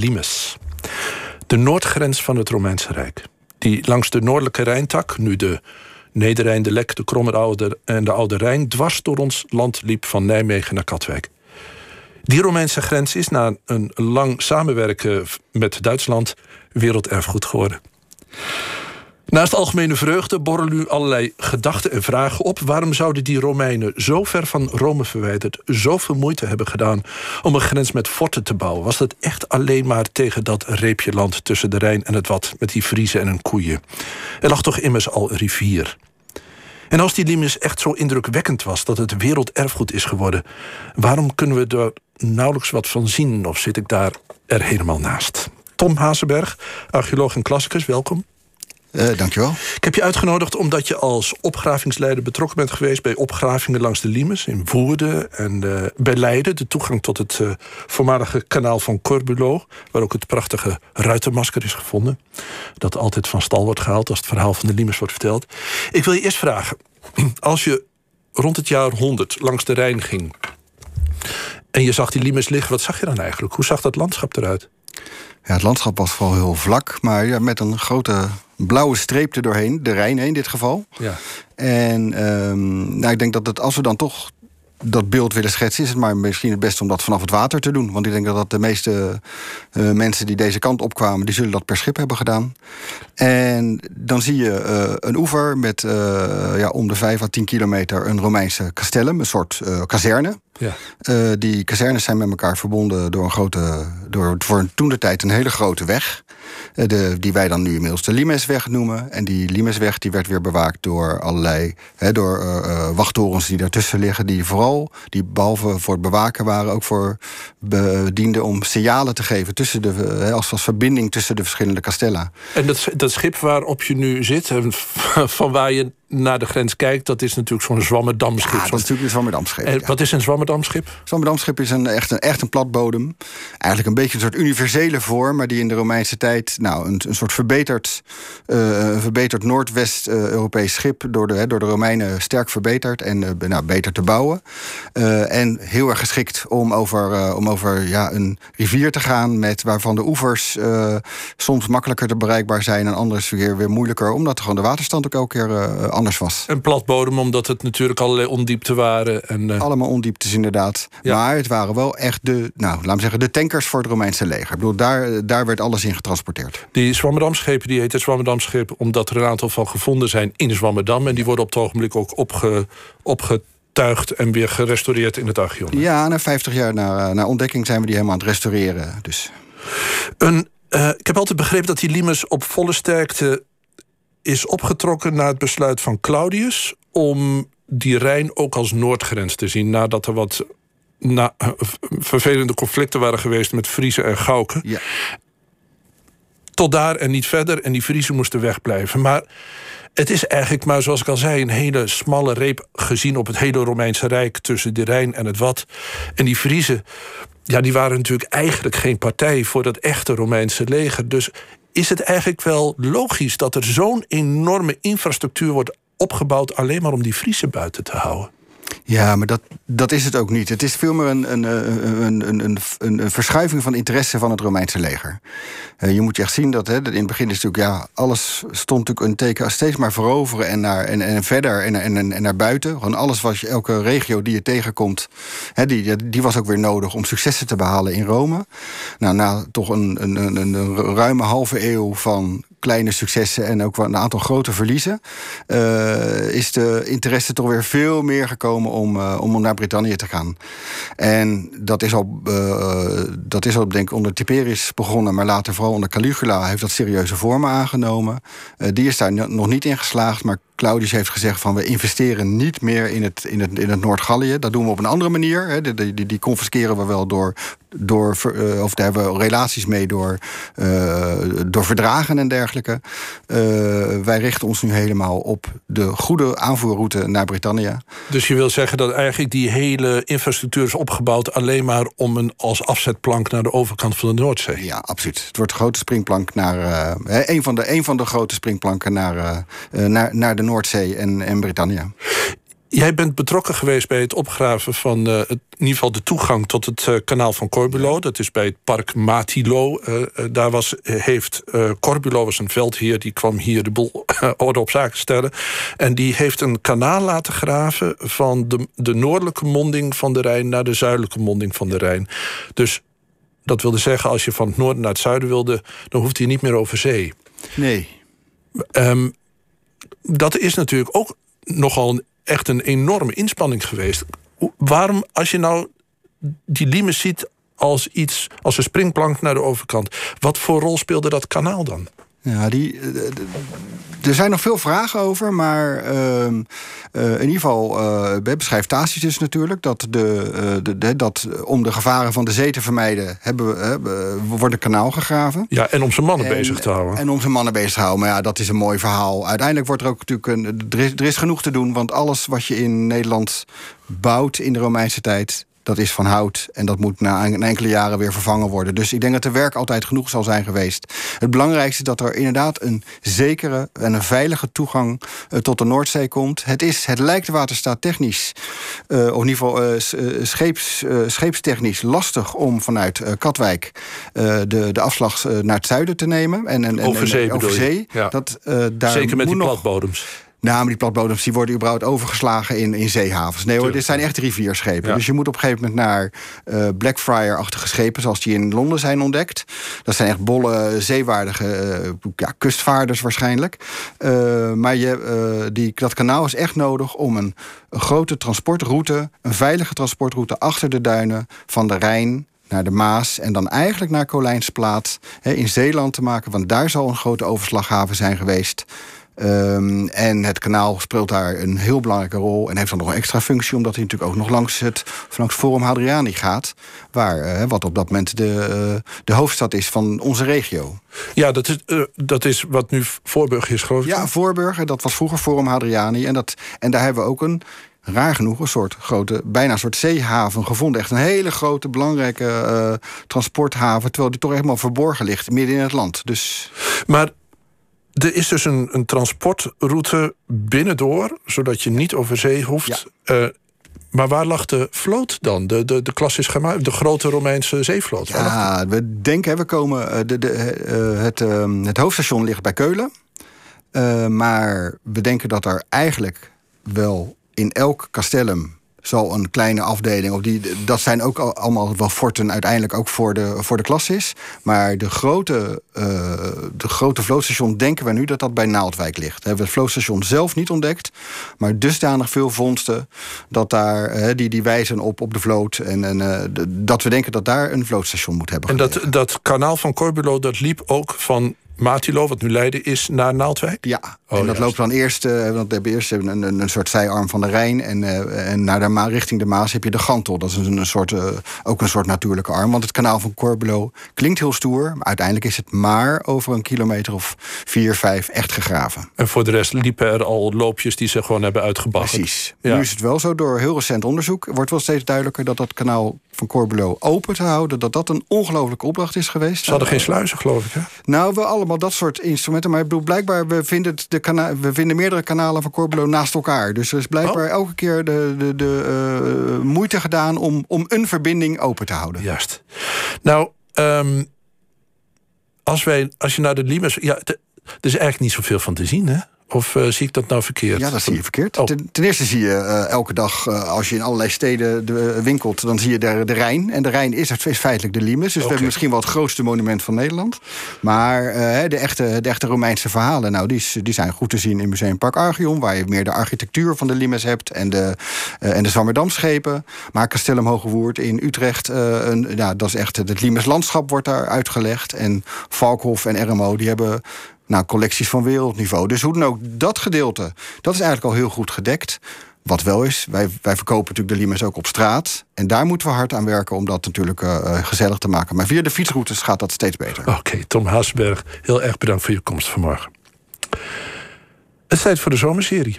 Limes. De noordgrens van het Romeinse Rijk. Die langs de noordelijke Rijntak, nu de Nederrijn, de Lek, de Kromme en de Oude Rijn, dwars door ons land liep van Nijmegen naar Katwijk. Die Romeinse grens is na een lang samenwerken met Duitsland werelderfgoed geworden. Naast algemene vreugde borrelen nu allerlei gedachten en vragen op. Waarom zouden die Romeinen zo ver van Rome verwijderd... zoveel moeite hebben gedaan om een grens met forten te bouwen? Was dat echt alleen maar tegen dat reepje land tussen de Rijn en het Wat... met die Vriezen en hun koeien? Er lag toch immers al rivier? En als die limes echt zo indrukwekkend was dat het werelderfgoed is geworden... waarom kunnen we er nauwelijks wat van zien? Of zit ik daar er helemaal naast? Tom Hazenberg, archeoloog en klassicus, welkom. Uh, dankjewel. Ik heb je uitgenodigd omdat je als opgravingsleider betrokken bent geweest... bij opgravingen langs de Limes in Woerden en uh, bij Leiden... de toegang tot het uh, voormalige kanaal van Corbulo... waar ook het prachtige ruitenmasker is gevonden... dat altijd van stal wordt gehaald als het verhaal van de Limes wordt verteld. Ik wil je eerst vragen, als je rond het jaar 100 langs de Rijn ging... en je zag die Limes liggen, wat zag je dan eigenlijk? Hoe zag dat landschap eruit? Ja, het landschap was vooral heel vlak, maar ja, met een grote blauwe streep er doorheen. De Rijn in dit geval. Ja. En um, nou, ik denk dat het, als we dan toch dat beeld willen schetsen, is het maar misschien het beste om dat vanaf het water te doen. Want ik denk dat, dat de meeste uh, mensen die deze kant opkwamen, die zullen dat per schip hebben gedaan. En dan zie je uh, een oever met uh, ja, om de 5 à 10 kilometer een Romeinse castellum, een soort kazerne. Ja. die kazernes zijn met elkaar verbonden door een grote, door voor toen de tijd een hele grote weg. Eh, de, die wij dan nu inmiddels de Limesweg noemen. En die Limesweg die werd weer bewaakt door allerlei door, uh, wachttorens die daartussen liggen. Die vooral, die behalve voor het bewaken waren, ook voor bedienden om signalen te geven tussen de, als, als verbinding tussen de verschillende kastellen. En dat, dat schip waarop je nu zit, van waar je naar de grens kijkt, dat is natuurlijk zo'n Zwammerdamschip. Ja, dat is natuurlijk een Zwammerdamschip. En wat is een Zwammerdamschip? Zwammerdamschip is een, echt, een, echt een platbodem. Eigenlijk een beetje een soort universele vorm, maar die in de Romeinse tijd nou, een, een soort verbeterd, uh, verbeterd Noordwest-Europees schip door de, door de Romeinen sterk verbeterd en uh, nou, beter te bouwen. Uh, en heel erg geschikt om over, om over ja, een rivier te gaan, met, waarvan de oevers soms makkelijker te bereikbaar zijn en anders weer, weer moeilijker, omdat gewoon de waterstand ook elke keer anders was. Een platbodem, omdat het natuurlijk allerlei ondiepten waren. En, uh... Allemaal ondieptes, inderdaad. Maar het waren wel echt de, nou, laten we zeggen, de tankers voor het Romeinse leger. Ik bedoel, daar, daar werd alles in getransporteerd. Die Zwammerdamschepen, die heten Zwammerdamschepen... omdat er een aantal van gevonden zijn in Zwammerdam. En die worden op het ogenblik ook opge, opgetuigd en weer gerestaureerd in het Archeon. Ja, na 50 jaar na, eh, na ontdekking zijn we die helemaal aan het restaureren. Dus. Een, uh, ik heb altijd begrepen dat die limes op volle sterkte is opgetrokken na het besluit van Claudius om die Rijn ook als noordgrens te zien. Nadat er wat na, vervelende conflicten waren geweest met Friese en Gauken. Ja. Tot daar en niet verder. En die Friesen moesten wegblijven. Maar het is eigenlijk maar, zoals ik al zei, een hele smalle reep gezien op het hele Romeinse Rijk tussen de Rijn en het Wat. En die Friesen, ja, die waren natuurlijk eigenlijk geen partij voor dat echte Romeinse leger. Dus is het eigenlijk wel logisch dat er zo'n enorme infrastructuur wordt opgebouwd alleen maar om die Friese buiten te houden? Ja, maar dat, dat is het ook niet. Het is veel meer een, een, een, een, een, een verschuiving van interesse van het Romeinse leger. Uh, je moet je echt zien dat hè, in het begin is natuurlijk, ja, alles stond natuurlijk een teken steeds maar veroveren en, naar, en, en verder en, en, en naar buiten. Gewoon alles je, elke regio die je tegenkomt, hè, die, die was ook weer nodig om successen te behalen in Rome. Nou, na toch een, een, een, een ruime halve eeuw van kleine successen en ook een aantal grote verliezen, uh, is de interesse toch weer veel meer gekomen om, uh, om naar Brittannië te gaan. En dat is al, uh, dat is al denk ik onder Tiberius begonnen, maar later vooral onder Caligula heeft dat serieuze vormen aangenomen. die is daar nog niet in geslaagd, maar Claudius heeft gezegd van we investeren niet meer in het, in het, in het Noord-Gallië. Dat doen we op een andere manier. Hè. Die, die, die confisceren we wel door, door uh, of daar hebben we relaties mee door, uh, door verdragen en dergelijke. Uh, wij richten ons nu helemaal op de goede aanvoerroute naar Brittannië. Dus je wil zeggen dat eigenlijk die hele infrastructuur is opgebouwd alleen maar om een als afzetplank naar de overkant van de Noordzee? Ja, absoluut. Het wordt een grote springplank naar een, van de, een van de grote springplanken naar, naar, naar de Noordzee en, en Brittannië. Jij bent betrokken geweest bij het opgraven van uh, in ieder geval de toegang tot het uh, kanaal van Corbulo. Dat is bij het park Matilo. Uh, daar was, heeft Corbulo was een veldheer, die kwam hier de boel orde op zaken stellen. En die heeft een kanaal laten graven van de, de noordelijke monding van de Rijn naar de zuidelijke monding van de Rijn. Dus dat wilde zeggen, als je van het noorden naar het zuiden wilde, dan hoeft hij niet meer over zee. Nee. Um, dat is natuurlijk ook nogal echt een enorme inspanning geweest. Waarom, als je nou die limes ziet als iets, als een springplank naar de overkant, wat voor rol speelde dat kanaal dan? Ja, die, eh, er zijn nog veel vragen over, maar ehm, eh, in ieder geval uh, beschrijft Tacitus natuurlijk dat, de, de, dat om de gevaren van de zee te vermijden, hebben we, wordt een kanaal gegraven. Ja, en om zijn mannen bezig te houden. En om zijn mannen bezig te houden. Maar ja, dat is een mooi verhaal. Uiteindelijk wordt er ook natuurlijk een. Er is, er is genoeg te doen, want alles wat je in Nederland bouwt in de Romeinse tijd dat is van hout en dat moet na enkele jaren weer vervangen worden. Dus ik denk dat er werk altijd genoeg zal zijn geweest. Het belangrijkste is dat er inderdaad een zekere en een veilige toegang uh, tot de Noordzee komt. Het, is, het lijkt waterstaat technisch, uh, of in ieder geval uh, scheeps, scheepstechnisch, lastig om vanuit Katwijk de, de afslag naar het zuiden te nemen. En, en, over zee, en, over zee. Ja. Dat, daar Zeker met die platbodems. Nou, maar die platbodems die worden überhaupt overgeslagen in, in zeehavens. Nee hoor, dit zijn echt rivierschepen. Dus je moet op een gegeven moment naar uh, Blackfriar-achtige schepen... zoals die in Londen zijn ontdekt. Dat zijn echt bolle, zeewaardige uh, ja, kustvaarders waarschijnlijk. Uh, maar je, die, dat kanaal is echt nodig om een, een grote transportroute... een veilige transportroute achter de duinen van de Rijn naar de Maas en dan eigenlijk naar Kolijnsplaat in Zeeland te maken. Want daar zal een grote overslaghaven zijn geweest. Um, en het kanaal speelt daar een heel belangrijke rol. En heeft dan nog een extra functie, omdat hij natuurlijk ook nog langs het langs Forum Hadriani gaat. Waar, uh, wat op dat moment de, uh, de hoofdstad is van onze regio. Ja, dat is, uh, dat is wat nu Voorburg is, geloof ik. Ja, Voorburg, dat was vroeger Forum Hadriani. En, dat, en daar hebben we ook een raar genoeg een soort grote, bijna een soort zeehaven gevonden. Echt een hele grote, belangrijke uh, transporthaven. Terwijl die toch helemaal verborgen ligt, midden in het land. Dus... Maar er is dus een, een transportroute binnendoor, zodat je niet over zee hoeft. Ja. Uh, maar waar lag de vloot dan? De, de, de de grote Romeinse zeevloot? Ja, we denken, we komen. Eh, de, de, uh, het, uh, het hoofdstation ligt bij Keulen. maar we denken dat er eigenlijk wel in elk castellum een kleine afdeling, of die, dat zijn ook allemaal wel forten uiteindelijk ook voor de, voor de klas is. Maar de grote, uh, de grote vlootstation denken we nu dat dat bij Naaldwijk ligt. We hebben het vlootstation zelf niet ontdekt, maar dusdanig veel vondsten dat daar, uh, die, die wijzen op, op de vloot. En, en uh, dat we denken dat daar een vlootstation moet hebben. En dat, dat kanaal van Corbulo, dat liep ook van Matilo, wat nu Leiden is, naar Naaldwijk? Ja, oh, en dat loopt dan eerst, uh, want we hebben eerst een, een, een, soort zijarm van de Rijn. En, uh, en naar de Ma richting de Maas heb je de Gantel. Dat is een, een soort, uh, ook een soort natuurlijke arm. Want het kanaal van Corbulo klinkt heel stoer. Maar uiteindelijk is het maar over een kilometer of vier, vijf echt gegraven. En voor de rest liepen er al loopjes die ze gewoon hebben uitgebaggerd. Precies. Ja. Nu is het wel zo, door heel recent onderzoek wordt wel steeds duidelijker dat dat kanaal van Corbulo open te houden, dat dat een ongelofelijke opdracht is geweest. Ze hadden geen sluizen, geloof ik, hè? Nou, we allemaal dat soort instrumenten. Maar ik bedoel, blijkbaar, we vinden, de kana we vinden meerdere kanalen van Corbulo naast elkaar. Dus er is blijkbaar oh. elke keer de, de, de uh, moeite gedaan om, om een verbinding open te houden. Juist. Nou, um, als, wij, als je naar de Limes... Ja, er is eigenlijk niet zoveel van te zien, hè? Of uh, zie ik dat nou verkeerd? Ja, dat zie je verkeerd. Oh. Ten, ten, eerste zie je uh, elke dag, uh, als je in allerlei steden de, winkelt... dan zie je de, de Rijn. En de Rijn is, is feitelijk de Limes. Dus okay. we hebben misschien wel het grootste monument van Nederland. Maar de, echte, de echte Romeinse verhalen... Nou, die, die zijn goed te zien in Museumpark Archeon... waar je meer de architectuur van de Limes hebt... en de, en de Zwammerdamschepen. Maar Castellum Hogewoerd in Utrecht... een, ja, dat is echt, het Limes landschap wordt daar uitgelegd. En Valkhof en RMO, die hebben nou, collecties van wereldniveau. Dus hoe dan ook, dat gedeelte, dat is eigenlijk al heel goed gedekt. Wat wel is, wij, wij verkopen natuurlijk de Limes ook op straat. En daar moeten we hard aan werken om dat natuurlijk uh, gezellig te maken. Maar via de fietsroutes gaat dat steeds beter. Oké, Tom Haasberg, heel erg bedankt voor je komst vanmorgen. Het is tijd voor de zomerserie.